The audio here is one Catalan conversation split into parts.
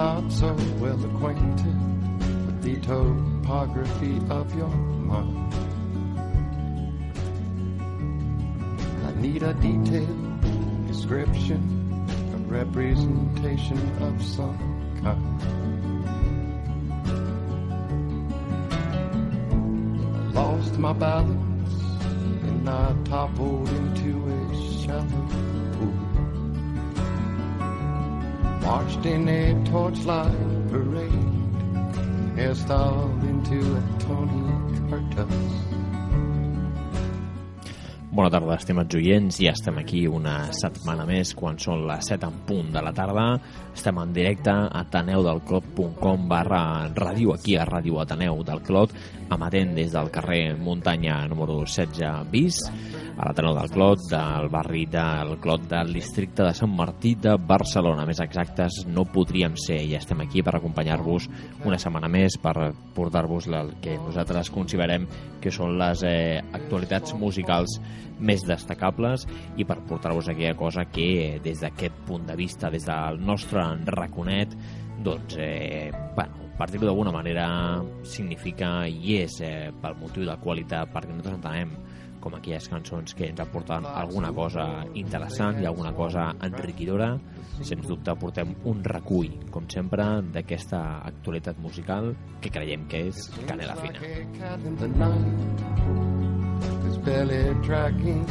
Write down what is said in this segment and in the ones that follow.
Not so well acquainted with the topography of your mind. I need a detailed description, a representation of some kind. I lost my balance and I toppled Marched in a torchlight parade, hairstyled into a Tony Curtis. Bona tarda, estimats oients. Ja estem aquí una setmana més, quan són les 7 en punt de la tarda. Estem en directe a taneudelclot.com barra ràdio, aquí a Ràdio Ateneu del Clot, amatent des del carrer Muntanya número 16 bis, a l'Ateneu del Clot, del barri del Clot del districte de Sant Martí de Barcelona. Més exactes no podríem ser. Ja estem aquí per acompanyar-vos una setmana més, per portar-vos el que nosaltres considerem que són les eh, actualitats musicals més destacables i per portar-vos aquella cosa que des d'aquest punt de vista, des del nostre raconet, doncs, eh, bueno, per dir-ho d'alguna manera, significa i és eh, pel motiu de qualitat, perquè nosaltres entenem com aquelles cançons que ens aporten alguna cosa interessant i alguna cosa enriquidora. Sens dubte portem un recull, com sempre, d'aquesta actualitat musical que creiem que és canela fina. In the night, his belly dragging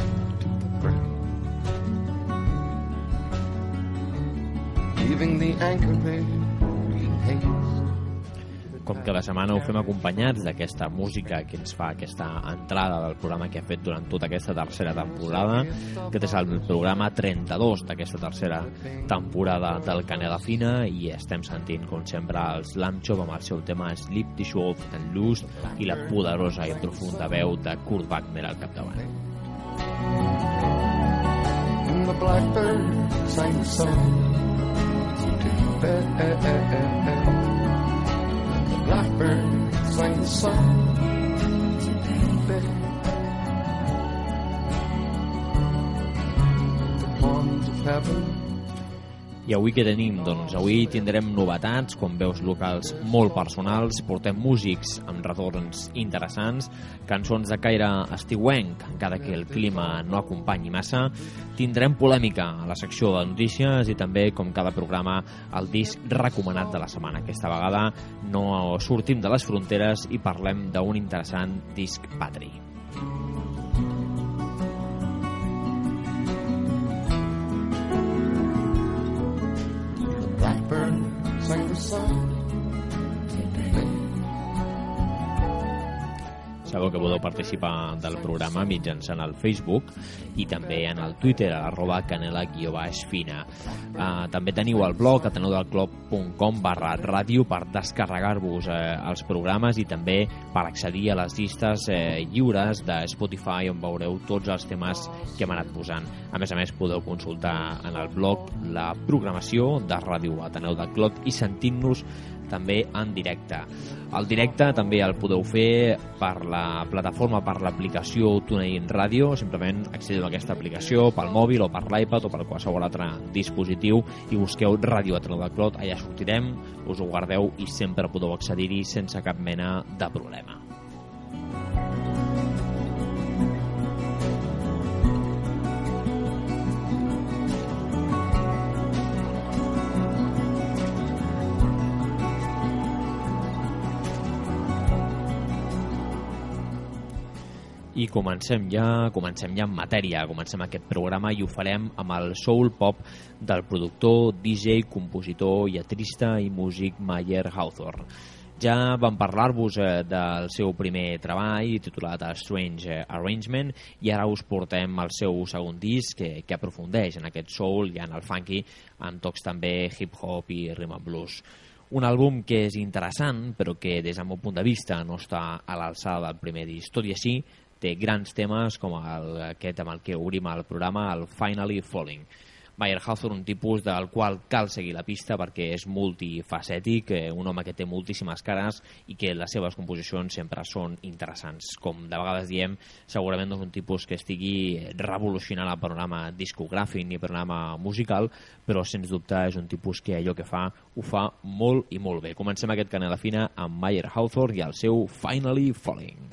Com cada setmana ho fem acompanyats d'aquesta música que ens fa aquesta entrada del programa que ha fet durant tota aquesta tercera temporada. Aquest és el programa 32 d'aquesta tercera temporada del Canela Fina i estem sentint, com sempre, els Lamchop amb el seu tema Sleep the Show and Loose i la poderosa i profunda veu de Kurt Wagner al capdavant. The blackbird sang a song to bed. The blackbird sang a song to bed. The ponds of heaven I avui què tenim? Doncs avui tindrem novetats, com veus locals molt personals, portem músics amb retorns interessants, cançons de caire estiuenc, encara que el clima no acompanyi massa, tindrem polèmica a la secció de notícies i també, com cada programa, el disc recomanat de la setmana. Aquesta vegada no sortim de les fronteres i parlem d'un interessant disc patri. Blackbird sang a song Sabeu que podeu participar del programa mitjançant el Facebook i també en el Twitter, a l'arroba canela fina. Uh, també teniu el blog ateneudelclub.com barra ràdio per descarregar-vos eh, els programes i també per accedir a les llistes eh, lliures de Spotify on veureu tots els temes que hem anat posant. A més a més, podeu consultar en el blog la programació de Ràdio Ateneu del Clot i sentint-nos també en directe. El directe també el podeu fer per la plataforma, per l'aplicació TuneIn Radio, simplement accediu a aquesta aplicació pel mòbil o per l'iPad o per qualsevol altre dispositiu i busqueu Ràdio Ateneu del Clot, allà sortirem, us ho guardeu i sempre podeu accedir-hi sense cap mena de problema. I comencem ja, comencem ja en matèria, comencem aquest programa i ho farem amb el soul pop del productor, DJ, compositor, lletrista i músic Mayer Hawthorne. Ja vam parlar-vos eh, del seu primer treball titulat Strange Arrangement i ara us portem el seu segon disc que, que aprofundeix en aquest soul i en el funky amb tocs també hip-hop i rhythm and blues. Un àlbum que és interessant, però que des del meu punt de vista no està a l'alçada del primer disc. Tot i així, té grans temes com el, aquest amb el que obrim el programa, el Finally Falling. Mayer Hawthorne, un tipus del qual cal seguir la pista perquè és multifacètic, eh, un home que té moltíssimes cares i que les seves composicions sempre són interessants. Com de vegades diem, segurament no és un tipus que estigui revolucionant el panorama discogràfic ni panorama musical, però sens dubte és un tipus que allò que fa ho fa molt i molt bé. Comencem aquest canela fina amb Mayer Hawthorne i el seu Finally Falling.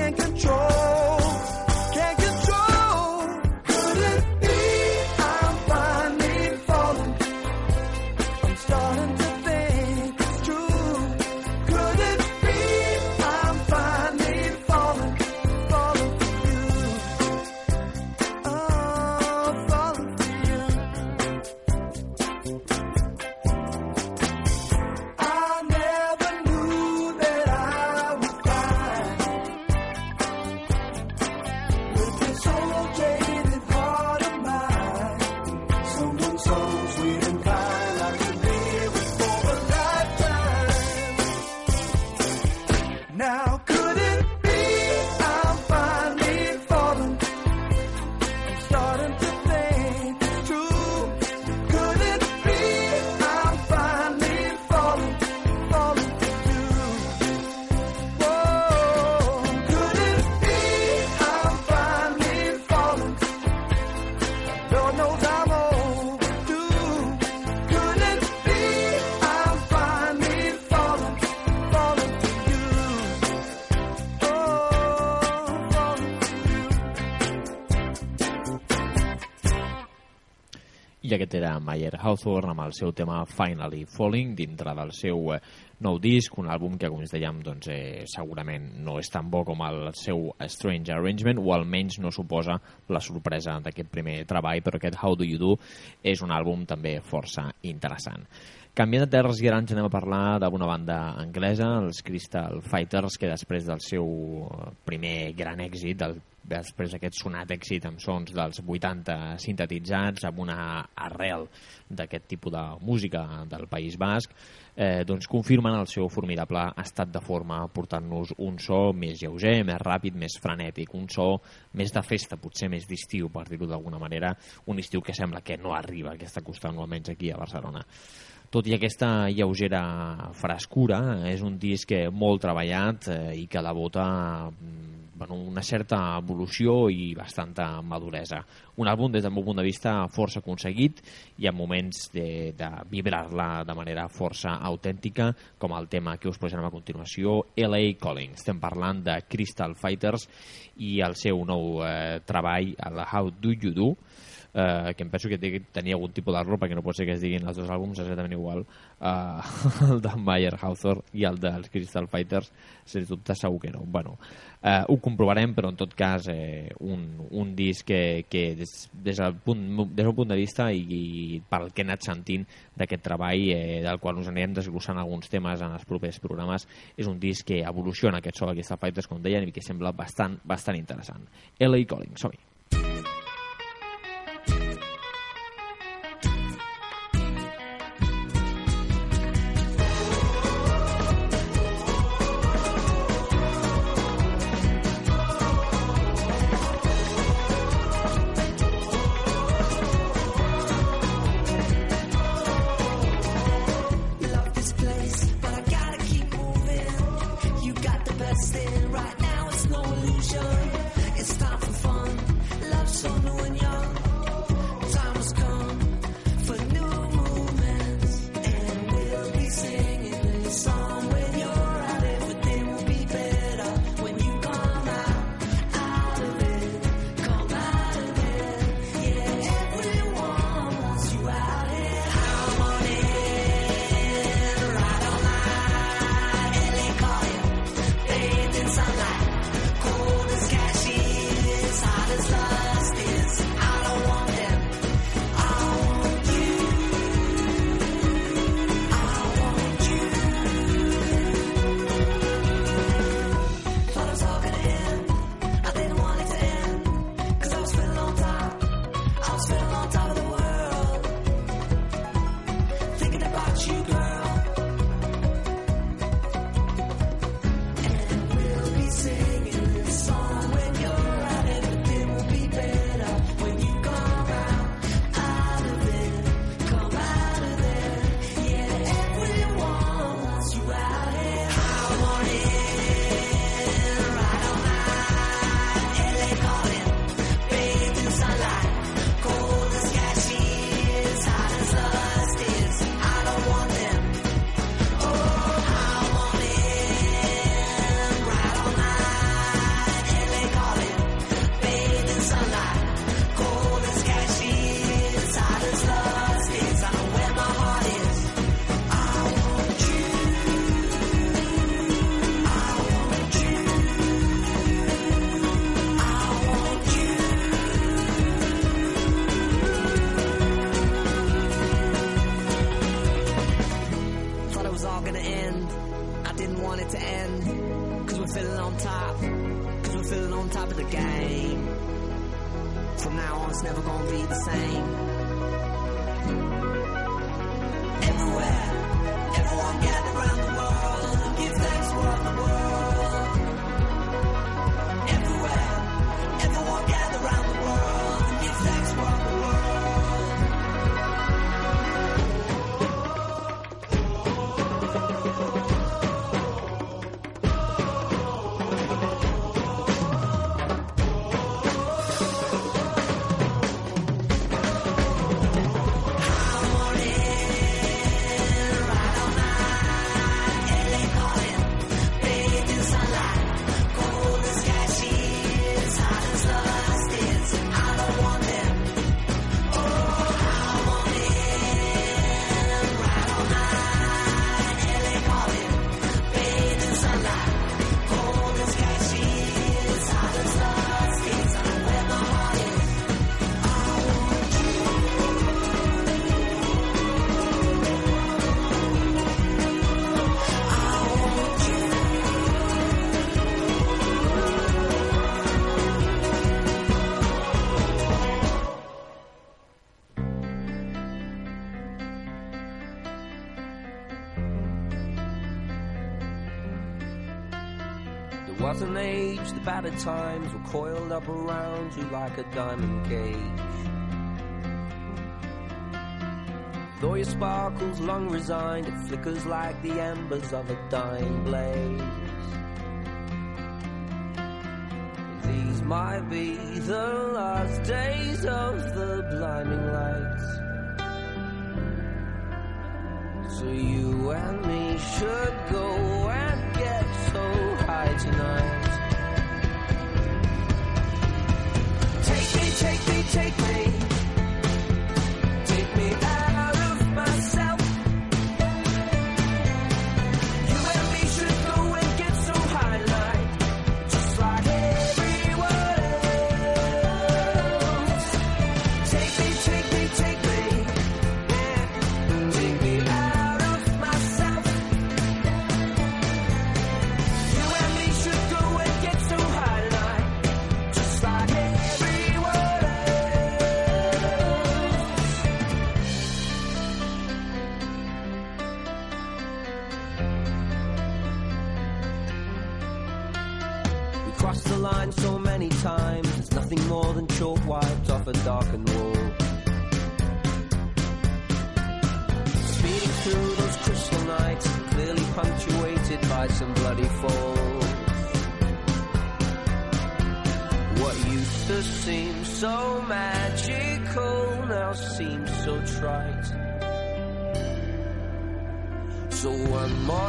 I aquest era Mayer Hawthorne amb el seu tema Finally Falling dintre del seu eh, nou disc, un àlbum que, com us dèiem, doncs, eh, segurament no és tan bo com el seu Strange Arrangement, o almenys no suposa la sorpresa d'aquest primer treball, però aquest How Do You Do és un àlbum també força interessant. Canviant de terres i ara ens anem a parlar d'una banda anglesa, els Crystal Fighters, que després del seu primer gran èxit, del després d'aquest sonat èxit amb sons dels 80 sintetitzats, amb una arrel d'aquest tipus de música del País Basc, eh, doncs confirmen el seu formidable estat de forma portant-nos un so més lleuger, més ràpid, més frenètic, un so més de festa, potser més d'estiu, per dir-ho d'alguna manera, un estiu que sembla que no arriba, que està costant almenys aquí a Barcelona. Tot i aquesta lleugera frescura, és un disc molt treballat eh, i que devota mm, bueno, una certa evolució i bastanta maduresa. Un àlbum, des del meu punt de vista, força aconseguit i en moments de, de vibrar-la de manera força autèntica, com el tema que us posarem a continuació, LA Calling. Estem parlant de Crystal Fighters i el seu nou eh, treball, el How Do You Do, eh, que em penso que tenia algun tipus d'error perquè no pot ser que es diguin els dos àlbums exactament igual. Eh, el de Mayer Hawthorne i el dels Crystal Fighters sens dubte segur que no. Bueno, eh, ho comprovarem però en tot cas eh, un, un disc que, que des, des, del punt, des del punt de vista i, i pel que he anat sentint d'aquest treball eh, del qual us anirem desglossant alguns temes en els propers programes és un disc que evoluciona aquest so d'aquesta Fighters com deien i que sembla bastant, bastant interessant. L.A. it's never gonna be the same. Everywhere, everyone gathers. Times were coiled up around you like a diamond cage. Though your sparkles long resigned, it flickers like the embers of a dying blaze. These might be the last days of the blinding lights. So you and me should go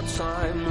time,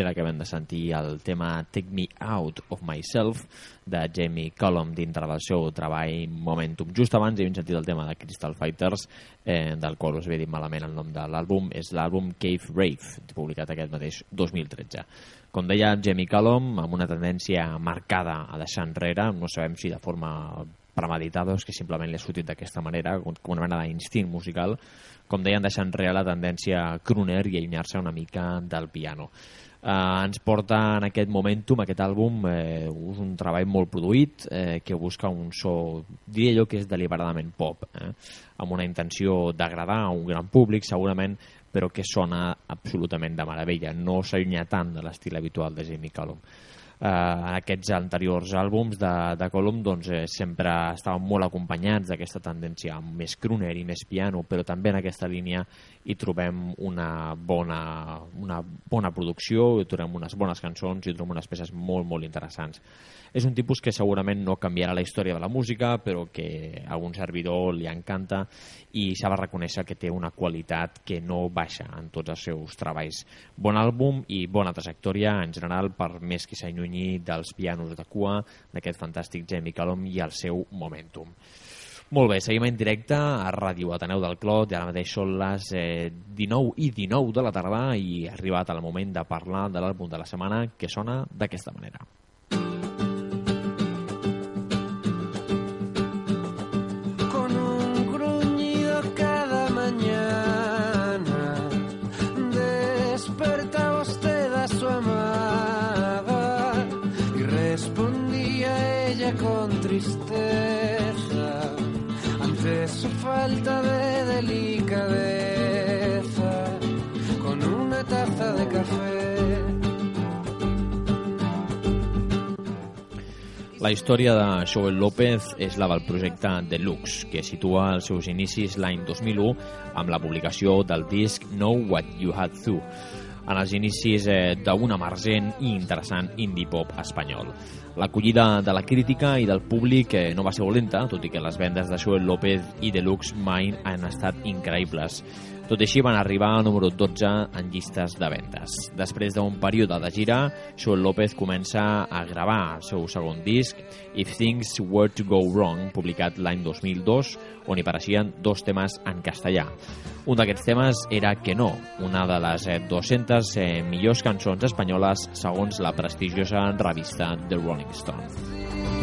Ara acabem de sentir el tema Take Me Out of Myself de Jamie Cullum dintre del seu treball Momentum. Just abans hem sentit el tema de Crystal Fighters, eh, del qual us havia dit malament el nom de l'àlbum. És l'àlbum Cave Rave, publicat aquest mateix 2013. Com deia Jamie Cullum, amb una tendència marcada a deixar enrere, no sabem si de forma premeditada o és que simplement li ha sortit d'aquesta manera, com una mena d'instint musical, com deien, deixar enrere la tendència crooner i allunyar-se una mica del piano. Uh, ens porta en aquest momentum, aquest àlbum, eh, és un treball molt produït eh, que busca un so, diria jo que és deliberadament pop, eh, amb una intenció d'agradar a un gran públic, segurament, però que sona absolutament de meravella. No s'allunya tant de l'estil habitual de Jamie Cullum. Eh, aquests anteriors àlbums de, de Colum doncs, eh, sempre estaven molt acompanyats d'aquesta tendència més crooner i més piano, però també en aquesta línia hi trobem una bona, una bona producció, hi trobem unes bones cançons i trobem unes peces molt, molt interessants. És un tipus que segurament no canviarà la història de la música, però que a un servidor li encanta i s'ha de reconèixer que té una qualitat que no baixa en tots els seus treballs. Bon àlbum i bona trajectòria en general per més que s'allunyi dels pianos de cua d'aquest fantàstic Jamie Cullum i el seu Momentum. Molt bé, seguim en directe a Ràdio Ateneu del Clot i ara mateix són les eh, 19 i 19 de la tarda i ha arribat el moment de parlar de l'àlbum de la setmana que sona d'aquesta manera. La història de Joel López és la del projecte Deluxe, que situa els seus inicis l'any 2001 amb la publicació del disc Know What You Had To en els inicis eh, d'un emergent i interessant indie pop espanyol. L'acollida de la crítica i del públic eh, no va ser dolenta, tot i que les vendes de Joel López i Deluxe mai han estat increïbles. Tot i així van arribar al número 12 en llistes de vendes. Després d'un període de gira, Joel López comença a gravar el seu segon disc, If Things Were To Go Wrong, publicat l'any 2002, on hi apareixien dos temes en castellà. Un d'aquests temes era Que no, una de les eh, 200 les eh, millors cançons espanyoles segons la prestigiosa revista The Rolling Stone.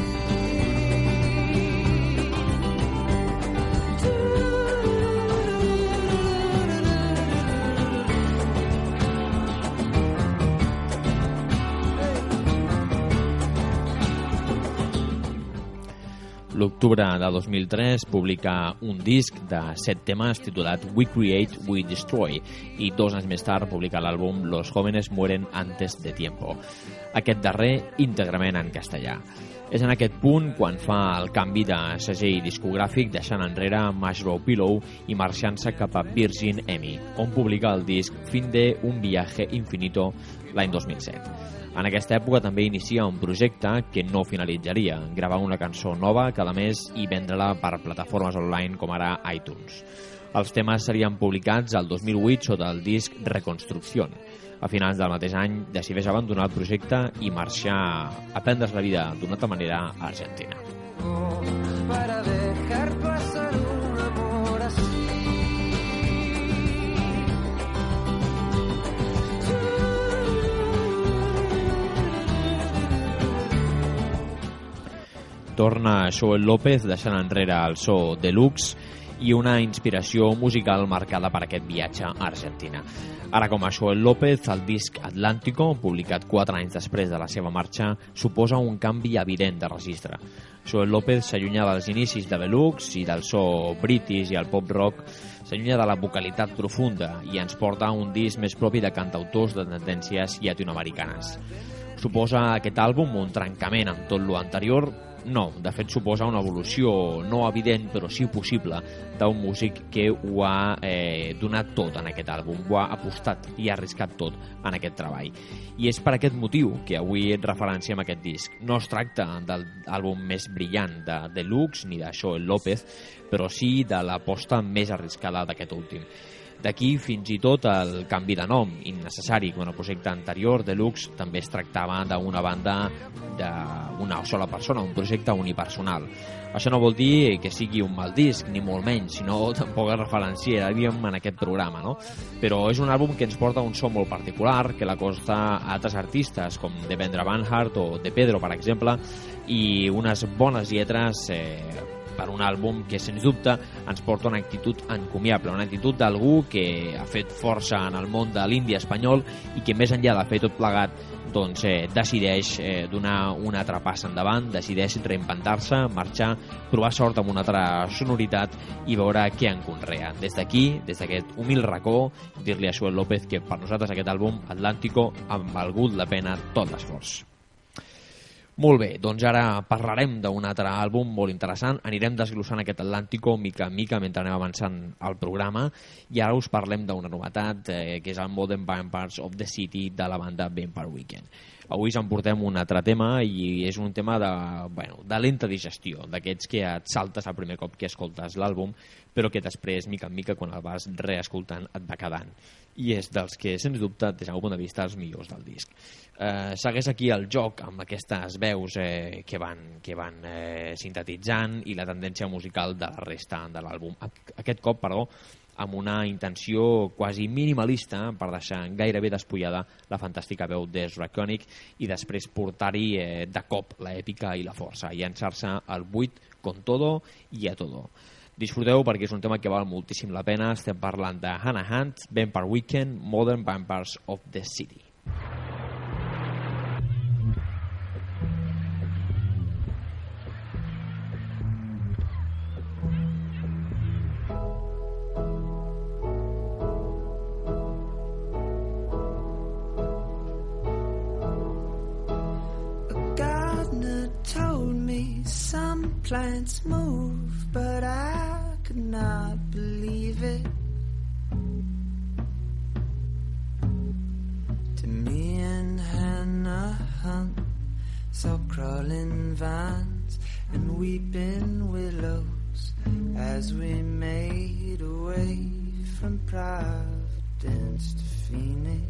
L'octubre de 2003 publica un disc de set temes titulat We Create, We Destroy i dos anys més tard publica l'àlbum Los jóvenes mueren antes de tiempo. Aquest darrer íntegrament en castellà. És en aquest punt quan fa el canvi de segell discogràfic deixant enrere Mushrow Pillow i marxant-se cap a Virgin Emmy, on publica el disc Fin de un viaje infinito l'any 2007. En aquesta època també inicia un projecte que no finalitzaria, gravar una cançó nova cada mes i vendre-la per plataformes online com ara iTunes. Els temes serien publicats al 2008 sota el disc Reconstrucción. A finals del mateix any decideix abandonar el projecte i marxar a prendre's la vida d'una altra manera a Argentina. para dejar Torna Joel López deixant enrere el so deluxe i una inspiració musical marcada per aquest viatge a Argentina. Ara com a Joel López, el disc Atlántico, publicat 4 anys després de la seva marxa, suposa un canvi evident de registre. Joel López s'allunya dels inicis de Deluxe i del so british i el pop rock, s'allunya de la vocalitat profunda i ens porta a un disc més propi de cantautors de tendències llatinoamericanes. Suposa aquest àlbum un trencament amb tot lo anterior? No, de fet suposa una evolució no evident però sí possible d'un músic que ho ha eh, donat tot en aquest àlbum, ho ha apostat i ha arriscat tot en aquest treball. I és per aquest motiu que avui et referenciem aquest disc. No es tracta de l'àlbum més brillant de Deluxe ni de Joel López, però sí de l'aposta més arriscada d'aquest últim. D'aquí fins i tot el canvi de nom, innecessari, quan el projecte anterior, Deluxe, també es tractava d'una banda d'una sola persona, un projecte unipersonal. Això no vol dir que sigui un mal disc, ni molt menys, sinó tampoc es referenciaríem en aquest programa, no? Però és un àlbum que ens porta un so molt particular, que l'acosta a altres artistes, com Devendra Banhart o De Pedro, per exemple, i unes bones lletres eh, per un àlbum que, sens dubte, ens porta una actitud encomiable, una actitud d'algú que ha fet força en el món de l'indi espanyol i que, més enllà de fer tot plegat, doncs, eh, decideix eh, donar una altra passa endavant, decideix reinventar-se, marxar, provar sort amb una altra sonoritat i veure què en conrea. Des d'aquí, des d'aquest humil racó, dir-li a Joel López que per nosaltres aquest àlbum, Atlántico, ha valgut la pena tot l'esforç. Molt bé, doncs ara parlarem d'un altre àlbum molt interessant. Anirem desglossant aquest Atlàntico mica en mica mentre anem avançant al programa i ara us parlem d'una novetat eh, que és el Modern Vampires of the City de la banda Vampire Weekend. Avui us en portem un altre tema i és un tema de, bueno, de lenta digestió, d'aquests que et saltes el primer cop que escoltes l'àlbum, però que després, mica en mica, quan el vas reescoltant, et va quedant. I és dels que, sens dubte, des del punt de vista, els millors del disc eh, segueix aquí el joc amb aquestes veus eh, que van, que van eh, sintetitzant i la tendència musical de la resta de l'àlbum. Aquest cop, perdó, amb una intenció quasi minimalista per deixar gairebé despullada la fantàstica veu d'Ezra Koenig i després portar-hi eh, de cop l'èpica i la força, i llançar-se al buit con todo i a todo. Disfruteu perquè és un tema que val moltíssim la pena. Estem parlant de Hannah Hunt, Vampire Weekend, Modern Vampires of the City. plants move, but I could not believe it. To me and Hannah Hunt saw crawling vines and weeping willows as we made away from Providence to Phoenix.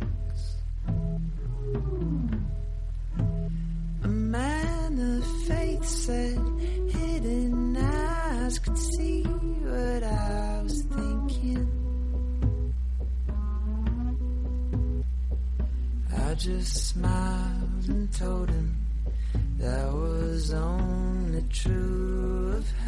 A man of faith said hidden eyes could see what I was thinking. I just smiled and told him that was only true of Hannah,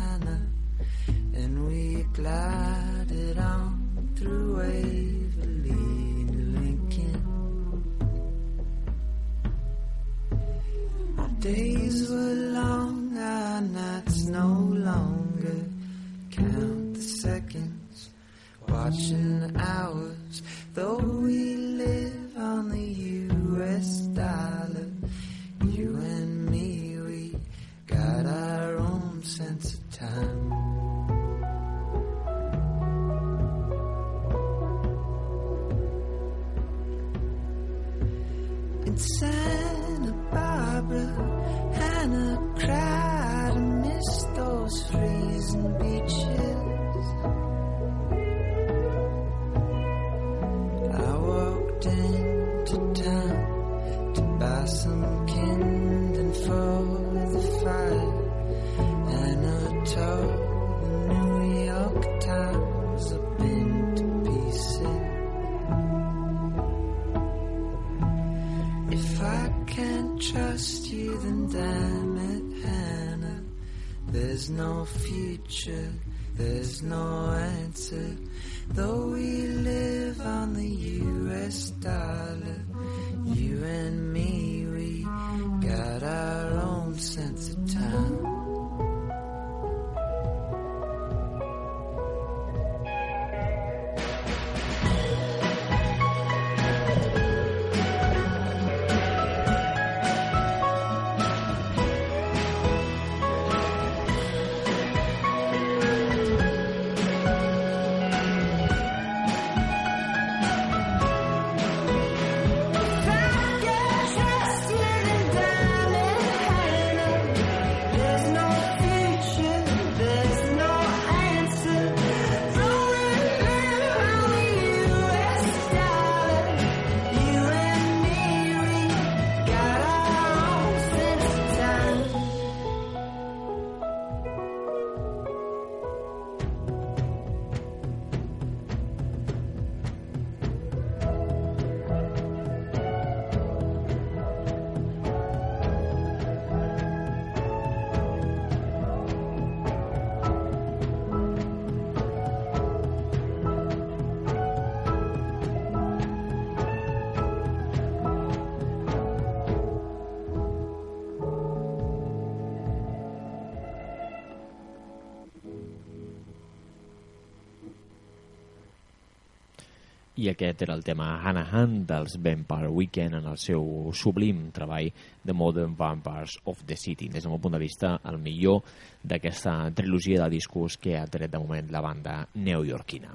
I aquest era el tema Hanahan dels Vampire Weekend en el seu sublim treball The Modern Vampires of the City. Des del meu punt de vista, el millor d'aquesta trilogia de discos que ha tret de moment la banda neoyorquina.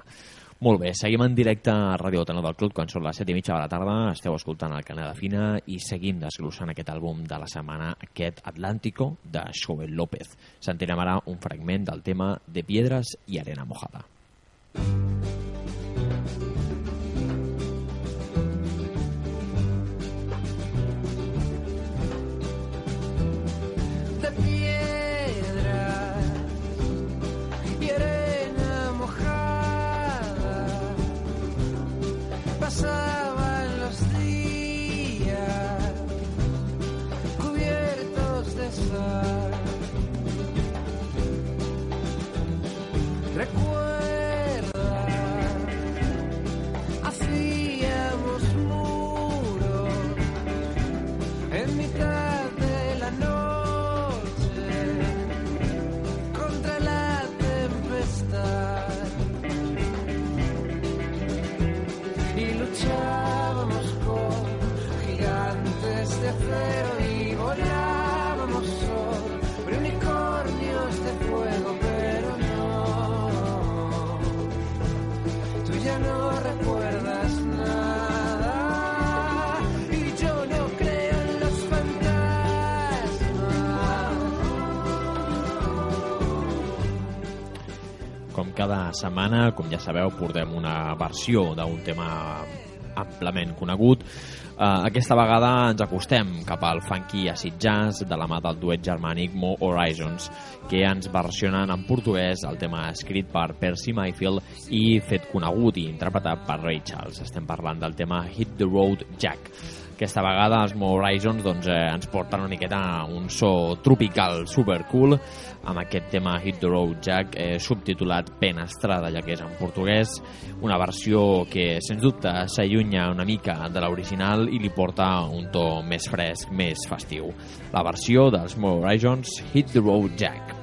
Molt bé, seguim en directe a Ràdio Tano del Club quan són les 7 i mitja de la tarda. Esteu escoltant el Canal de Fina i seguim desglossant aquest àlbum de la setmana, aquest Atlántico, de Joel López. Sentirem ara un fragment del tema de Piedras i Arena Mojada. de setmana, com ja sabeu, portem una versió d'un tema amplament conegut. Uh, aquesta vegada ens acostem cap al funky acid jazz de la mà del duet germànic Mo Horizons, que ens versionen en portuguès el tema escrit per Percy Mayfield i fet conegut i interpretat per Ray Charles. Estem parlant del tema Hit the Road Jack. Aquesta vegada els Mo Horizons doncs, eh, ens porten una miqueta un so tropical super cool amb aquest tema Hit the Road Jack eh, subtitulat Penestrada, ja que és en portuguès una versió que sens dubte s'allunya una mica de l'original i li porta un to més fresc, més festiu. La versió dels Mo Horizons Hit the Road Jack.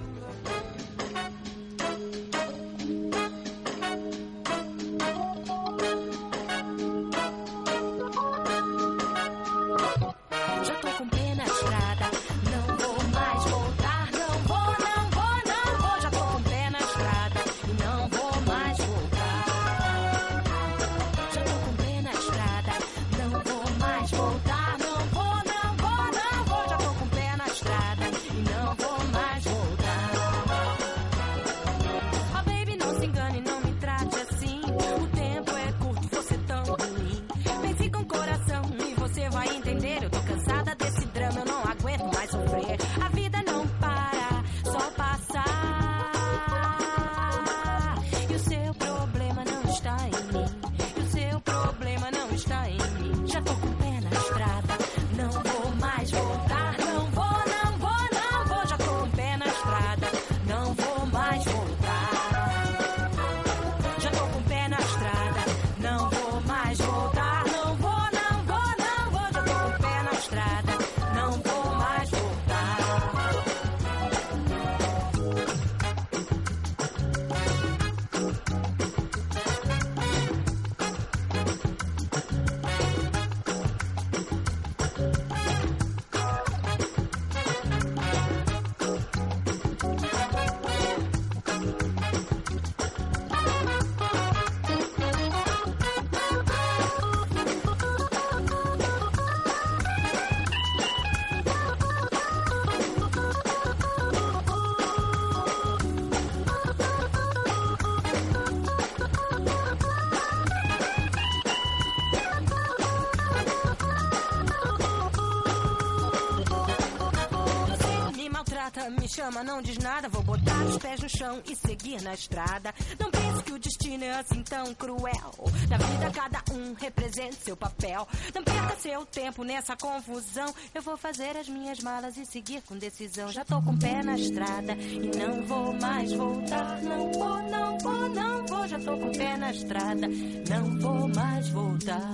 Me chama, não diz nada. Vou botar os pés no chão e seguir na estrada. Não pense que o destino é assim tão cruel. Na vida, cada um representa seu papel. Não perca seu tempo nessa confusão. Eu vou fazer as minhas malas e seguir com decisão. Já tô com o pé na estrada e não vou mais voltar. Não vou, não vou, não vou. Já tô com o pé na estrada, não vou mais voltar.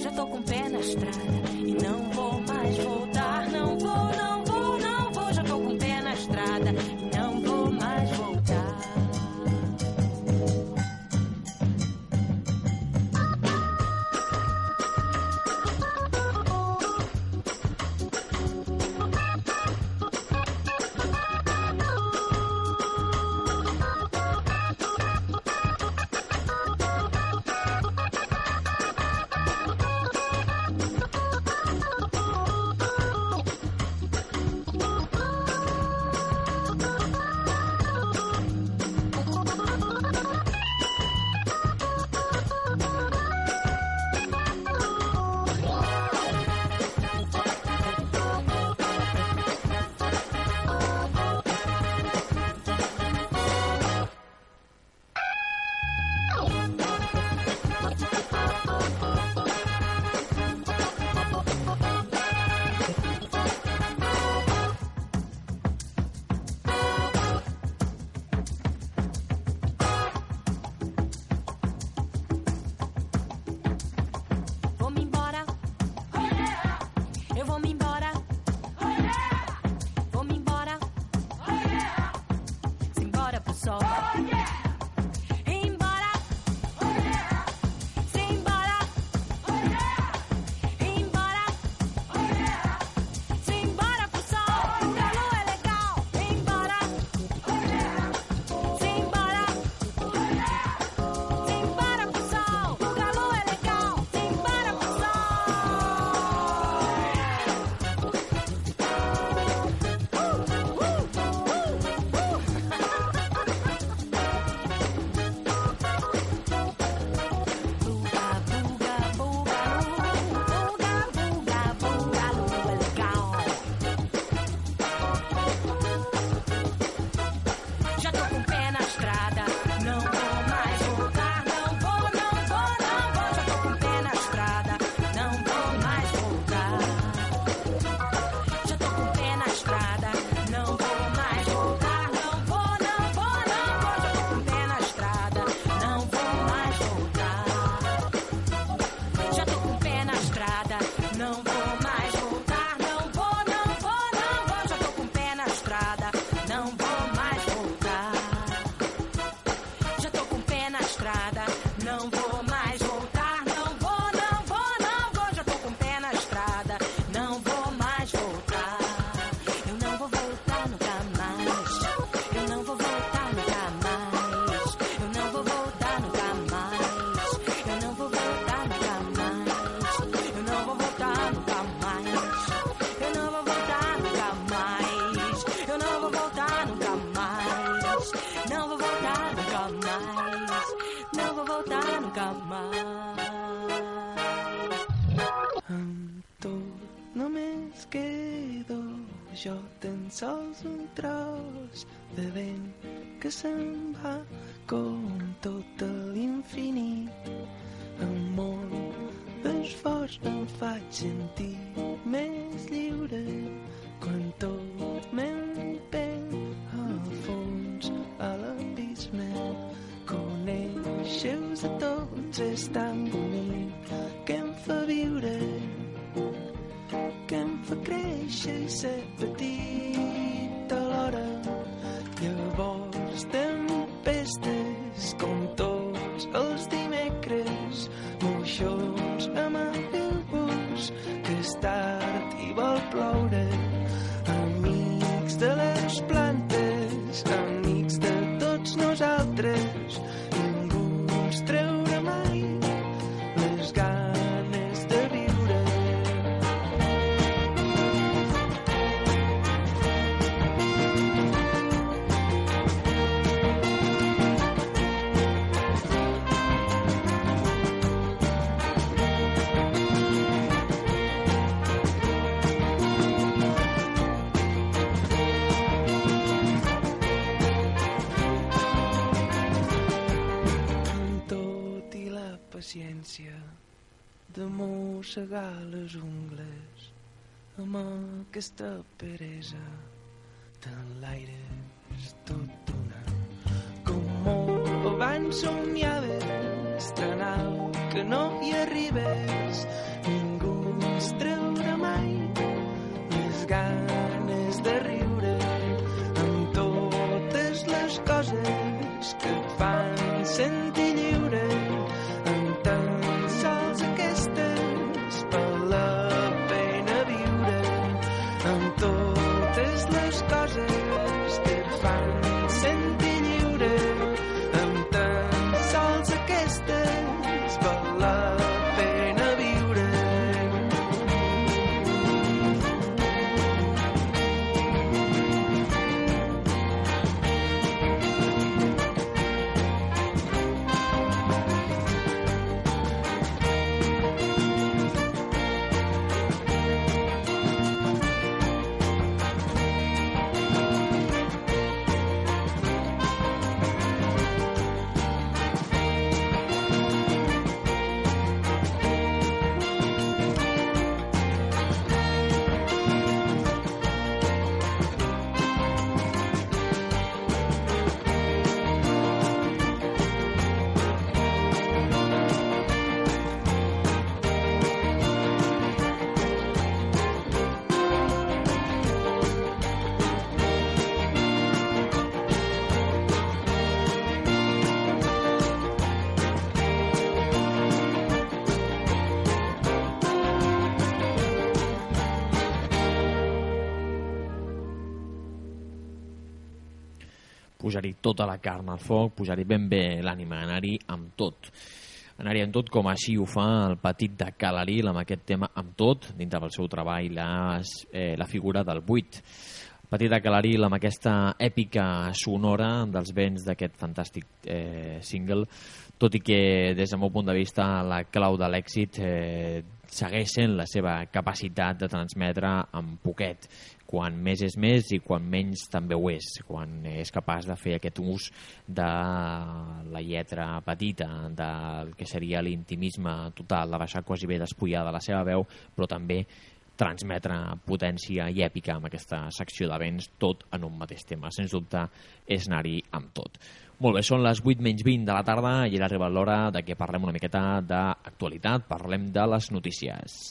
Já tô com o pé na estrada e não vou mais voltar. D'esforç em faig sentir més lliure quan tot m'empeny al fons a l'abisme conèixer-vos a tots és tan bonic que em fa viure que em fa créixer i ser petit i de mossegar les ungles amb aquesta peresa. Tant l'aire és tot una com abans somiaves tan alt que no hi arribes. Ningú ens treurà mai les ganes de riure amb totes les coses que et fan sentir coses que fan sentir tota la carn al foc, posar-hi ben bé l'ànima, anar-hi amb tot. Anar-hi amb tot com així ho fa el petit de Calaril amb aquest tema amb tot, dintre del seu treball, les, eh, la figura del buit. Petit de Calaril amb aquesta èpica sonora dels vents d'aquest fantàstic eh, single, tot i que des del meu punt de vista la clau de l'èxit eh, segueix sent la seva capacitat de transmetre en poquet quan més és més i quan menys també ho és, quan és capaç de fer aquest ús de la lletra petita, del que seria l'intimisme total, de baixar quasi bé despullada la seva veu, però també transmetre potència i èpica amb aquesta secció de vents, tot en un mateix tema. Sens dubte, és anar-hi amb tot. Molt bé, són les 8 menys 20 de la tarda i ara arriba l'hora de que parlem una miqueta d'actualitat, parlem de les notícies.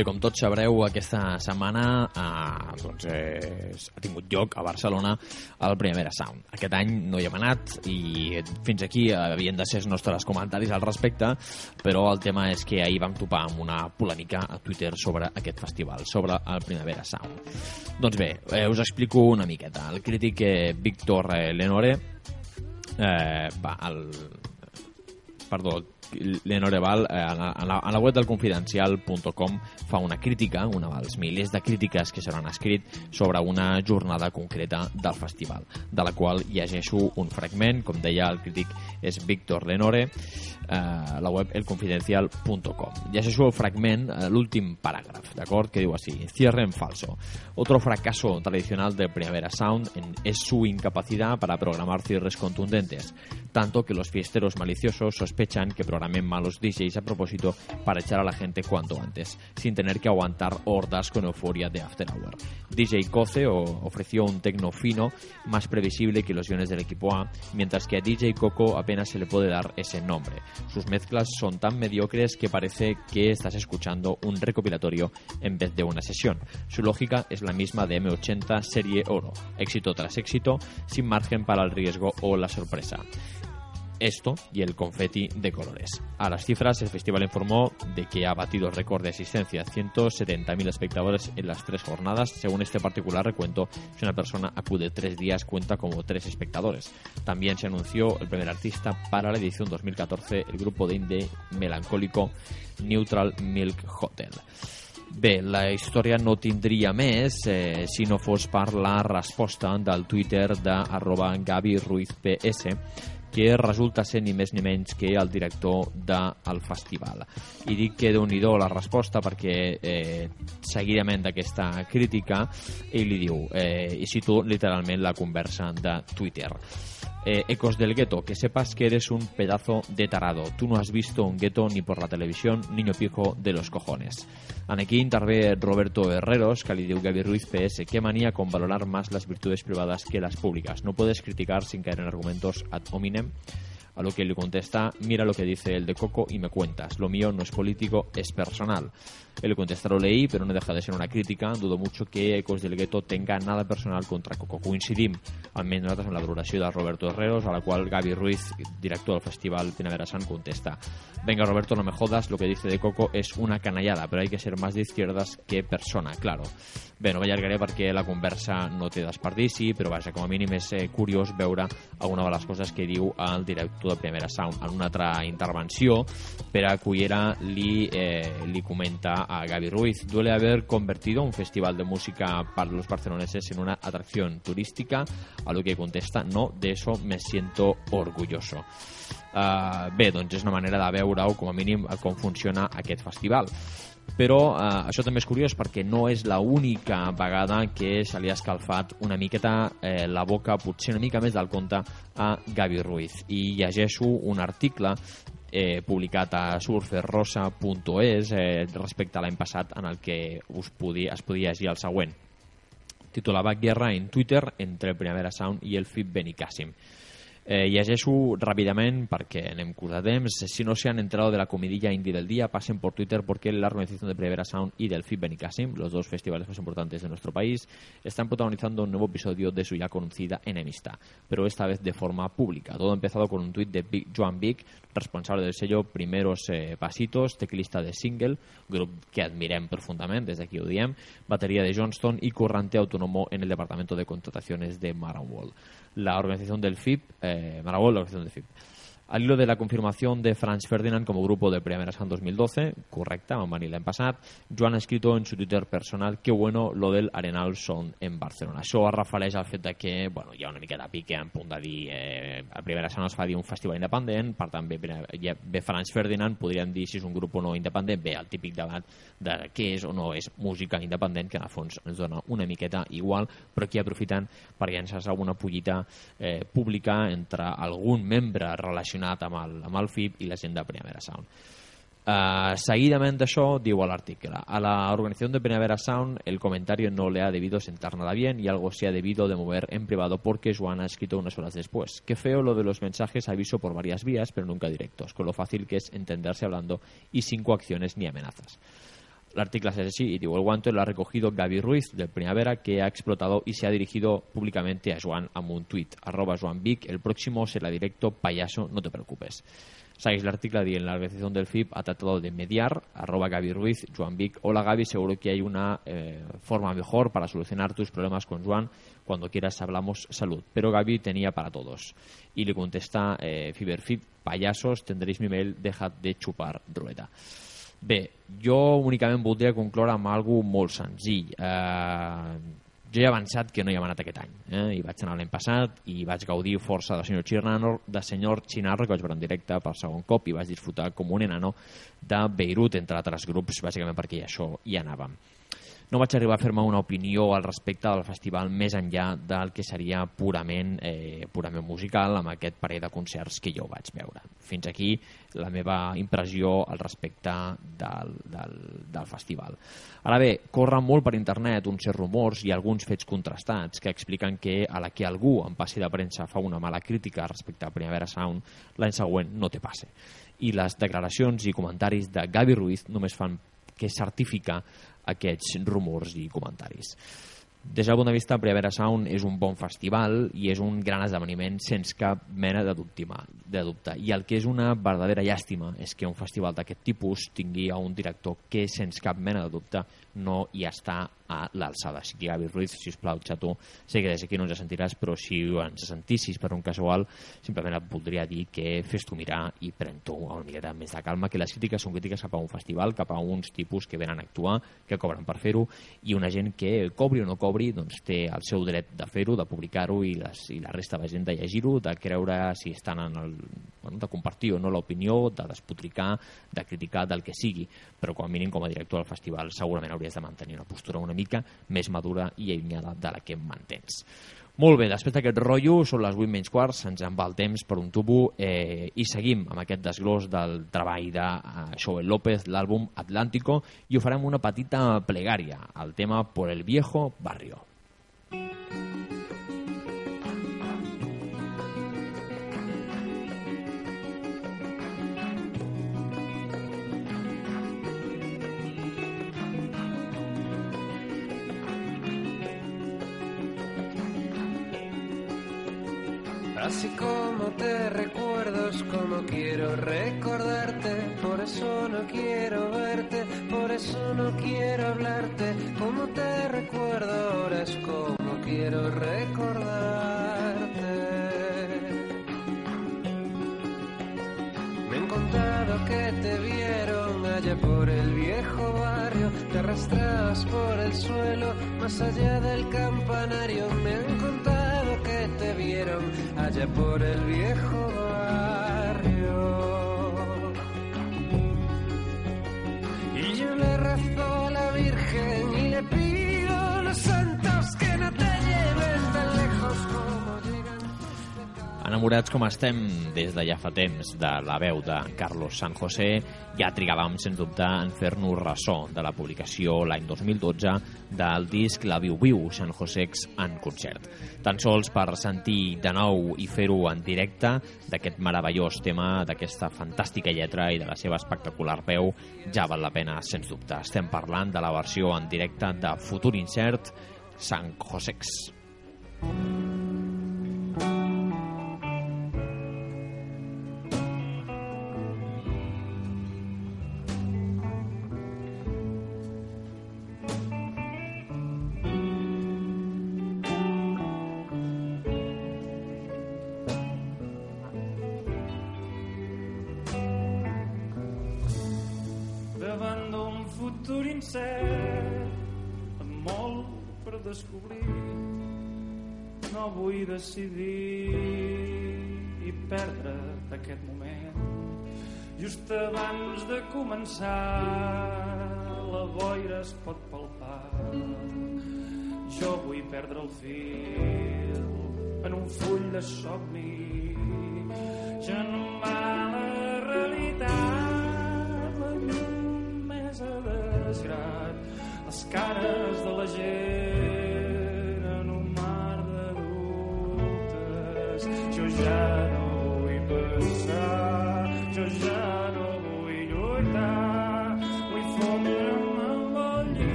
Bé, com tots sabreu, aquesta setmana eh, doncs, eh, ha tingut lloc a Barcelona el Primavera Sound. Aquest any no hi hem anat i fins aquí havien de ser els nostres comentaris al respecte, però el tema és que ahir vam topar amb una polèmica a Twitter sobre aquest festival, sobre el Primavera Sound. Doncs bé, eh, us explico una miqueta. El crític eh, Víctor Lenore eh, va, el, perdó, l'Enoreval eh, a, la, a, la, a la web del confidencial.com fa una crítica, una dels milers de crítiques que se l'han escrit sobre una jornada concreta del festival, de la qual llegeixo un fragment, com deia el crític és Víctor Lenore, eh, la web elconfidencial.com. Llegeixo el fragment, eh, l'últim paràgraf, d'acord, que diu així, cierre en falso. Otro fracaso tradicional del Primavera Sound en- es su incapacidad para programar cierres contundentes, tanto que los fiesteros maliciosos sospechan que programen malos DJs a propósito para echar a la gente cuanto antes, sin tener que aguantar hordas con euforia de After Hour. DJ Coce ofreció un tecno fino, más previsible que los guiones del equipo A, mientras que a DJ Coco apenas se le puede dar ese nombre. Sus mezclas son tan mediocres que parece que estás escuchando un recopilatorio en vez de una sesión. Su lógica es la misma de M80 Serie Oro, éxito tras éxito, sin margen para el riesgo o la sorpresa esto y el confeti de colores. A las cifras, el festival informó de que ha batido récord de asistencia, 170.000 espectadores en las tres jornadas. Según este particular recuento, si una persona acude tres días, cuenta como tres espectadores. También se anunció el primer artista para la edición 2014, el grupo de indie melancólico Neutral Milk Hotel. Bé, la història no tindria més eh, si no fos per la resposta del Twitter de Ruiz PS que resulta ser ni més ni menys que el director del festival. I dic que déu nhi la resposta perquè eh, seguidament d'aquesta crítica ell li diu, eh, i cito literalment la conversa de Twitter eh, Ecos del Gueto, que sepas que eres un pedazo de tarado. Tú no has visto un gueto ni por la televisión, niño pijo de los cojones. En aquí intervé Roberto Herreros, que li diu Gaby Ruiz PS, qué manía con valorar más las virtudes privadas que las públicas. No puedes criticar sin caer en argumentos ad hominem. A lo que le contesta, mira lo que dice el de Coco y me cuentas. Lo mío no es político, es personal. El contestar lo leí, pero no deja de ser una crítica. Dudo mucho que Ecos del Gueto tenga nada personal contra Coco. Coincidim, almenys nosaltres, en la valoració de Roberto Herreros, a la qual Gaby Ruiz, director del festival Primavera Sound, contesta Venga, Roberto, no me jodas, lo que dice de Coco es una canallada, pero hay que ser más de izquierdas que persona, claro. Bé, no m'allargaré perquè la conversa no té desperdici, però vaja, com a mínim és eh, curiós veure alguna de les coses que diu el director de Primera Sound. En una altra intervenció, Pere Cullera li, eh, li comenta a Gaby Ruiz. Duele haber convertido un festival de música para los barceloneses en una atracción turística, a lo que contesta, no, de eso me siento orgulloso. Uh, bé, doncs és una manera de veure-ho, com a mínim, com funciona aquest festival. Però eh, això també és curiós perquè no és la única vegada que se li ha escalfat una miqueta eh, la boca, potser una mica més del compte a Gavi Ruiz. I llegeixo un article eh, publicat a surferrosa.es eh, respecte a l'any passat en el que us podia, es podia llegir el següent. Titulava Guerra en Twitter entre Primavera Sound i el FIP Benicàssim Eh, llegeixo rápidamente porque anem curs de temps. Si no se han enterado de la comidilla indie del día, pasen por Twitter porque la organización de Primavera Sound y del FIP Benicassim, los dos festivales más importantes de nuestro país, están protagonizando un nuevo episodio de su ya conocida enemistad, pero esta vez de forma pública. Todo empezado con un tuit de Big, Joan Vic, responsable del sello Primeros eh, Pasitos, teclista de Single, grup que admirem profundamente, desde aquí ho diem, batería de Johnston y currante autónomo en el departamento de contrataciones de Maranwall. La organización del FIP, eh, Maranwall, la organización del FIP. Al hilo de la confirmación de Franz Ferdinand como grupo de Primera Sound 2012, correcta, van venir l'any passat, Joan ha escrito en su Twitter personal qué bueno lo del Arenal Sound en Barcelona. Això es refereix al fet de que bueno, hi ha una mica de pique en punt de dir eh, a Primera Sound es fa dir un festival independent, per tant ve, ve, ve Franz Ferdinand, podríem dir si és un grup o no independent, ve el típic debat de què és o no és música independent, que en el fons ens dona una miqueta igual, però aquí aprofitant per llançar alguna pollita eh, pública entre algun membre relacionat amb el, amb el FIP i la gent de Primavera Sound. Uh, seguidamente això, diu a l'article, a la organización de Primavera Sound el comentario no le ha debido sentar nada bien y algo se ha debido de mover en privado porque Joan ha escrito unas horas después. Qué feo lo de los mensajes aviso por varias vías pero nunca directos, con lo fácil que es entenderse hablando y sin coacciones ni amenazas. L'article es así y digo, el guante lo ha recogido Gaby Ruiz del Primavera que ha explotado y se ha dirigido públicamente a Joan amb un tuit, arroba Joan Vic, el próximo será directo, payaso, no te preocupes. Segueix l'article dient la organización del FIP ha tratado de mediar, arroba Gaby Ruiz, Joan Vic, hola Gaby, seguro que hay una eh, forma mejor para solucionar tus problemas con Joan, cuando quieras hablamos salud. Pero Gaby tenía para todos. Y le contesta eh, Fiberfit, payasos, tendréis mi mail, dejad de chupar rueda. Bé, jo únicament voldria concloure amb algo molt senzill. Eh, jo he avançat que no hi hem anat aquest any. Eh? I vaig anar l'any passat i vaig gaudir força de senyor Chinarro, de senyor Chinarro que vaig veure en directe per segon cop i vaig disfrutar com un enano de Beirut, entre altres grups, bàsicament perquè això hi anàvem no vaig arribar a fer-me una opinió al respecte del festival més enllà del que seria purament, eh, purament musical amb aquest parell de concerts que jo vaig veure. Fins aquí la meva impressió al respecte del, del, del festival. Ara bé, corren molt per internet uns certs rumors i alguns fets contrastats que expliquen que a la que algú en passi de premsa fa una mala crítica respecte a Primavera Sound, l'any següent no té passe. I les declaracions i comentaris de Gavi Ruiz només fan que certificar aquests rumors i comentaris. Des del punt de vista, Primavera Sound és un bon festival i és un gran esdeveniment sense cap mena de dubte. De dubte. I el que és una verdadera llàstima és que un festival d'aquest tipus tingui a un director que, sense cap mena de dubte, no hi està a l'alçada. Així que, Gavi Ruiz, si us plau, xato, sé que des d'aquí no ens sentiràs, però si ens sentissis per un casual, simplement et voldria dir que fes tu mirar i pren tu una miqueta més de calma, que les crítiques són crítiques cap a un festival, cap a uns tipus que venen a actuar, que cobren per fer-ho, i una gent que cobri o no cobri, doncs té el seu dret de fer-ho, de publicar-ho, i, les, i la resta de gent de llegir-ho, de creure si estan en el... Bueno, de compartir o no l'opinió, de despotricar, de criticar, del que sigui, però com a mínim com a director del festival segurament hauries de mantenir una postura una mica més madura i allunyada de la que mantens. Molt bé, després d'aquest rotllo, són les 8 menys quarts, se'ns en va el temps per un tubo eh, i seguim amb aquest desglòs del treball de uh, Joel López, l'àlbum Atlántico, i ho farem una petita plegària, al tema Por el viejo barrio. Así quiero recordarte, por eso no quiero verte, por eso no quiero hablarte, como te recuerdo ahora es como quiero recordarte. Me han contado que te vieron allá por el viejo barrio, te arrastrabas por el suelo, más allá del campanario. Me han contado que te vieron allá por el viejo barrio. A Enamorats com estem des de ja fa temps de la veu de Carlos San José, ja trigàvem, sens dubte, en fer-nos ressò de la publicació l'any 2012 del disc La Viu Viu, San Josex en concert. Tan sols per sentir de nou i fer-ho en directe d'aquest meravellós tema, d'aquesta fantàstica lletra i de la seva espectacular veu, ja val la pena, sens dubte. Estem parlant de la versió en directe de Futur Incert, San Josex. davant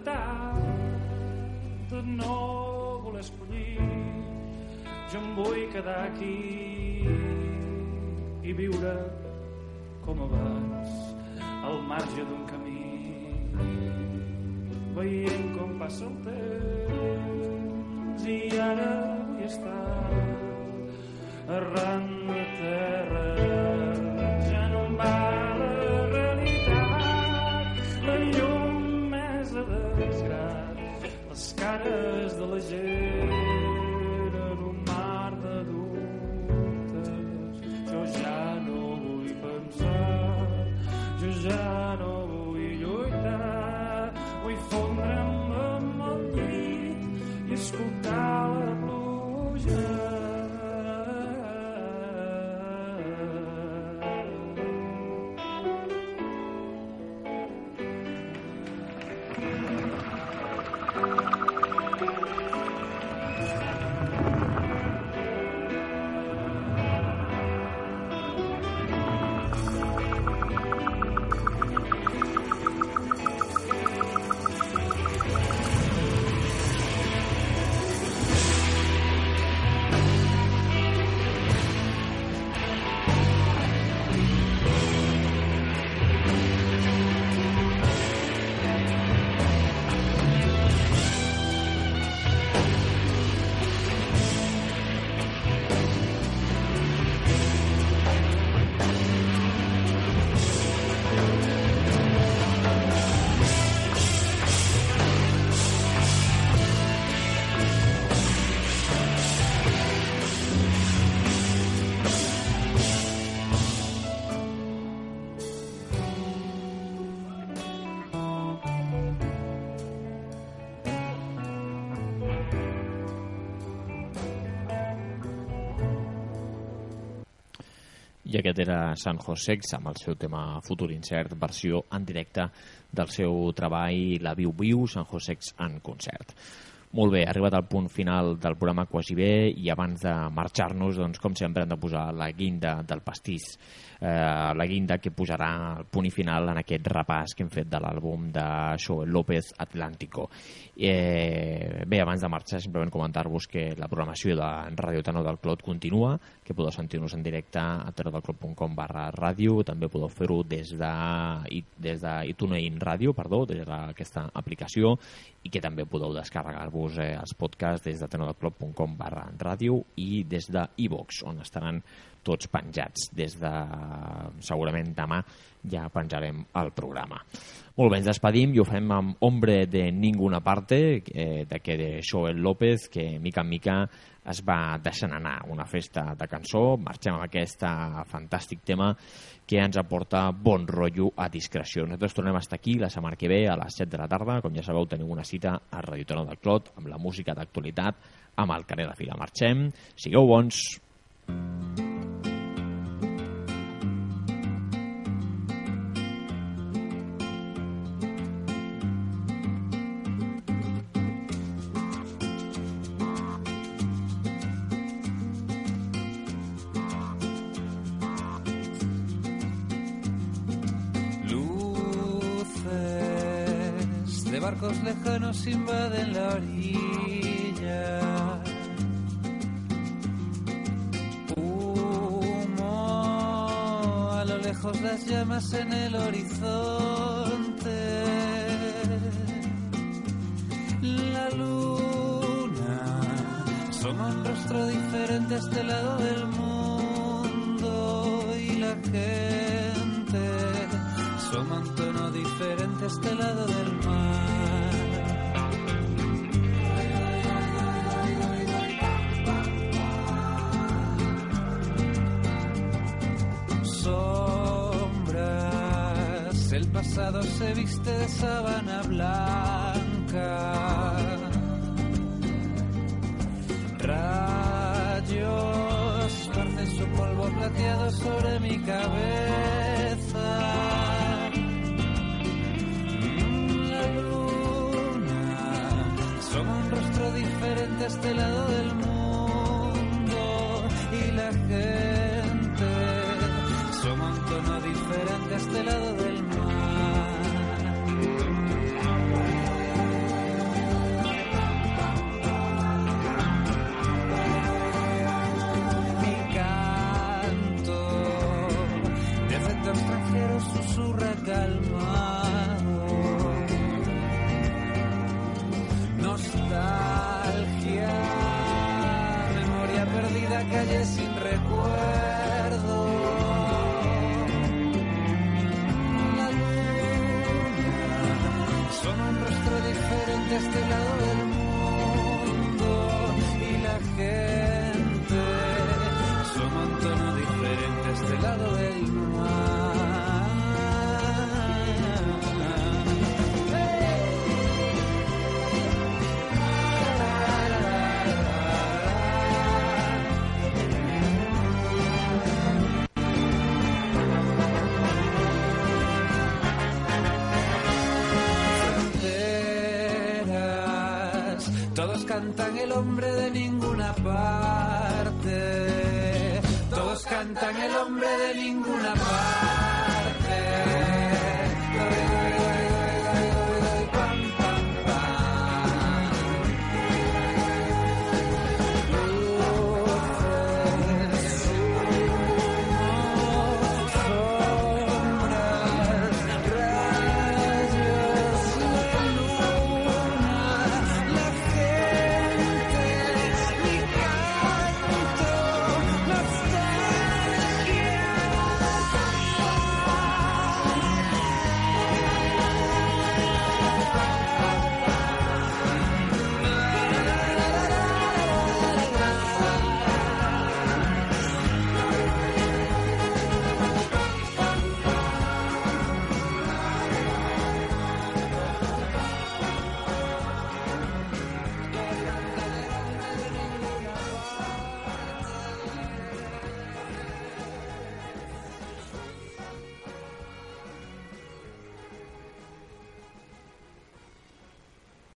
llibertat no voler escollir. Jo em vull quedar aquí i viure com abans, al marge d'un camí, veient com passa el temps i ara vull estar arran aquest era San Josex amb el seu tema Futur Incert, versió en directe del seu treball La Viu Viu, San Josex en concert. Molt bé, arribat al punt final del programa quasi bé i abans de marxar-nos, doncs, com sempre, hem de posar la guinda del pastís. Eh, la guinda que posarà el punt i final en aquest repàs que hem fet de l'àlbum de Joel López Atlántico. Eh, bé, abans de marxar, simplement comentar-vos que la programació de Radio Tano del Clot continua, que podeu sentir-nos en directe a tanodelclot.com barra ràdio, també podeu fer-ho des de, des de iTunes Ràdio, perdó, des d'aquesta aplicació, i que també podeu descarregar-vos eh, els podcasts des de tenodelclot.com barra ràdio i des de iVox, on estaran tots penjats. Des de, segurament demà, ja penjarem el programa. Molt bé, ens despedim i ho fem amb Hombre de Ninguna Parte, eh, d'aquest de Joel López, que mica en mica es va deixant anar una festa de cançó. Marxem amb aquest fantàstic tema que ens aporta bon rotllo a discreció. Nosaltres tornem a estar aquí la setmana que ve a les 7 de la tarda. Com ja sabeu, teniu una cita a Radio Tono del Clot amb la música d'actualitat amb el carrer de Fila. Marxem. Sigueu bons. Barcos lejanos invaden la orilla. Las llamas en el horizonte. La luna asoma un rostro diferente a este lado del mundo y la gente asoma un tono diferente a este lado del mar. Pasado se viste de sábana blanca. Diferente a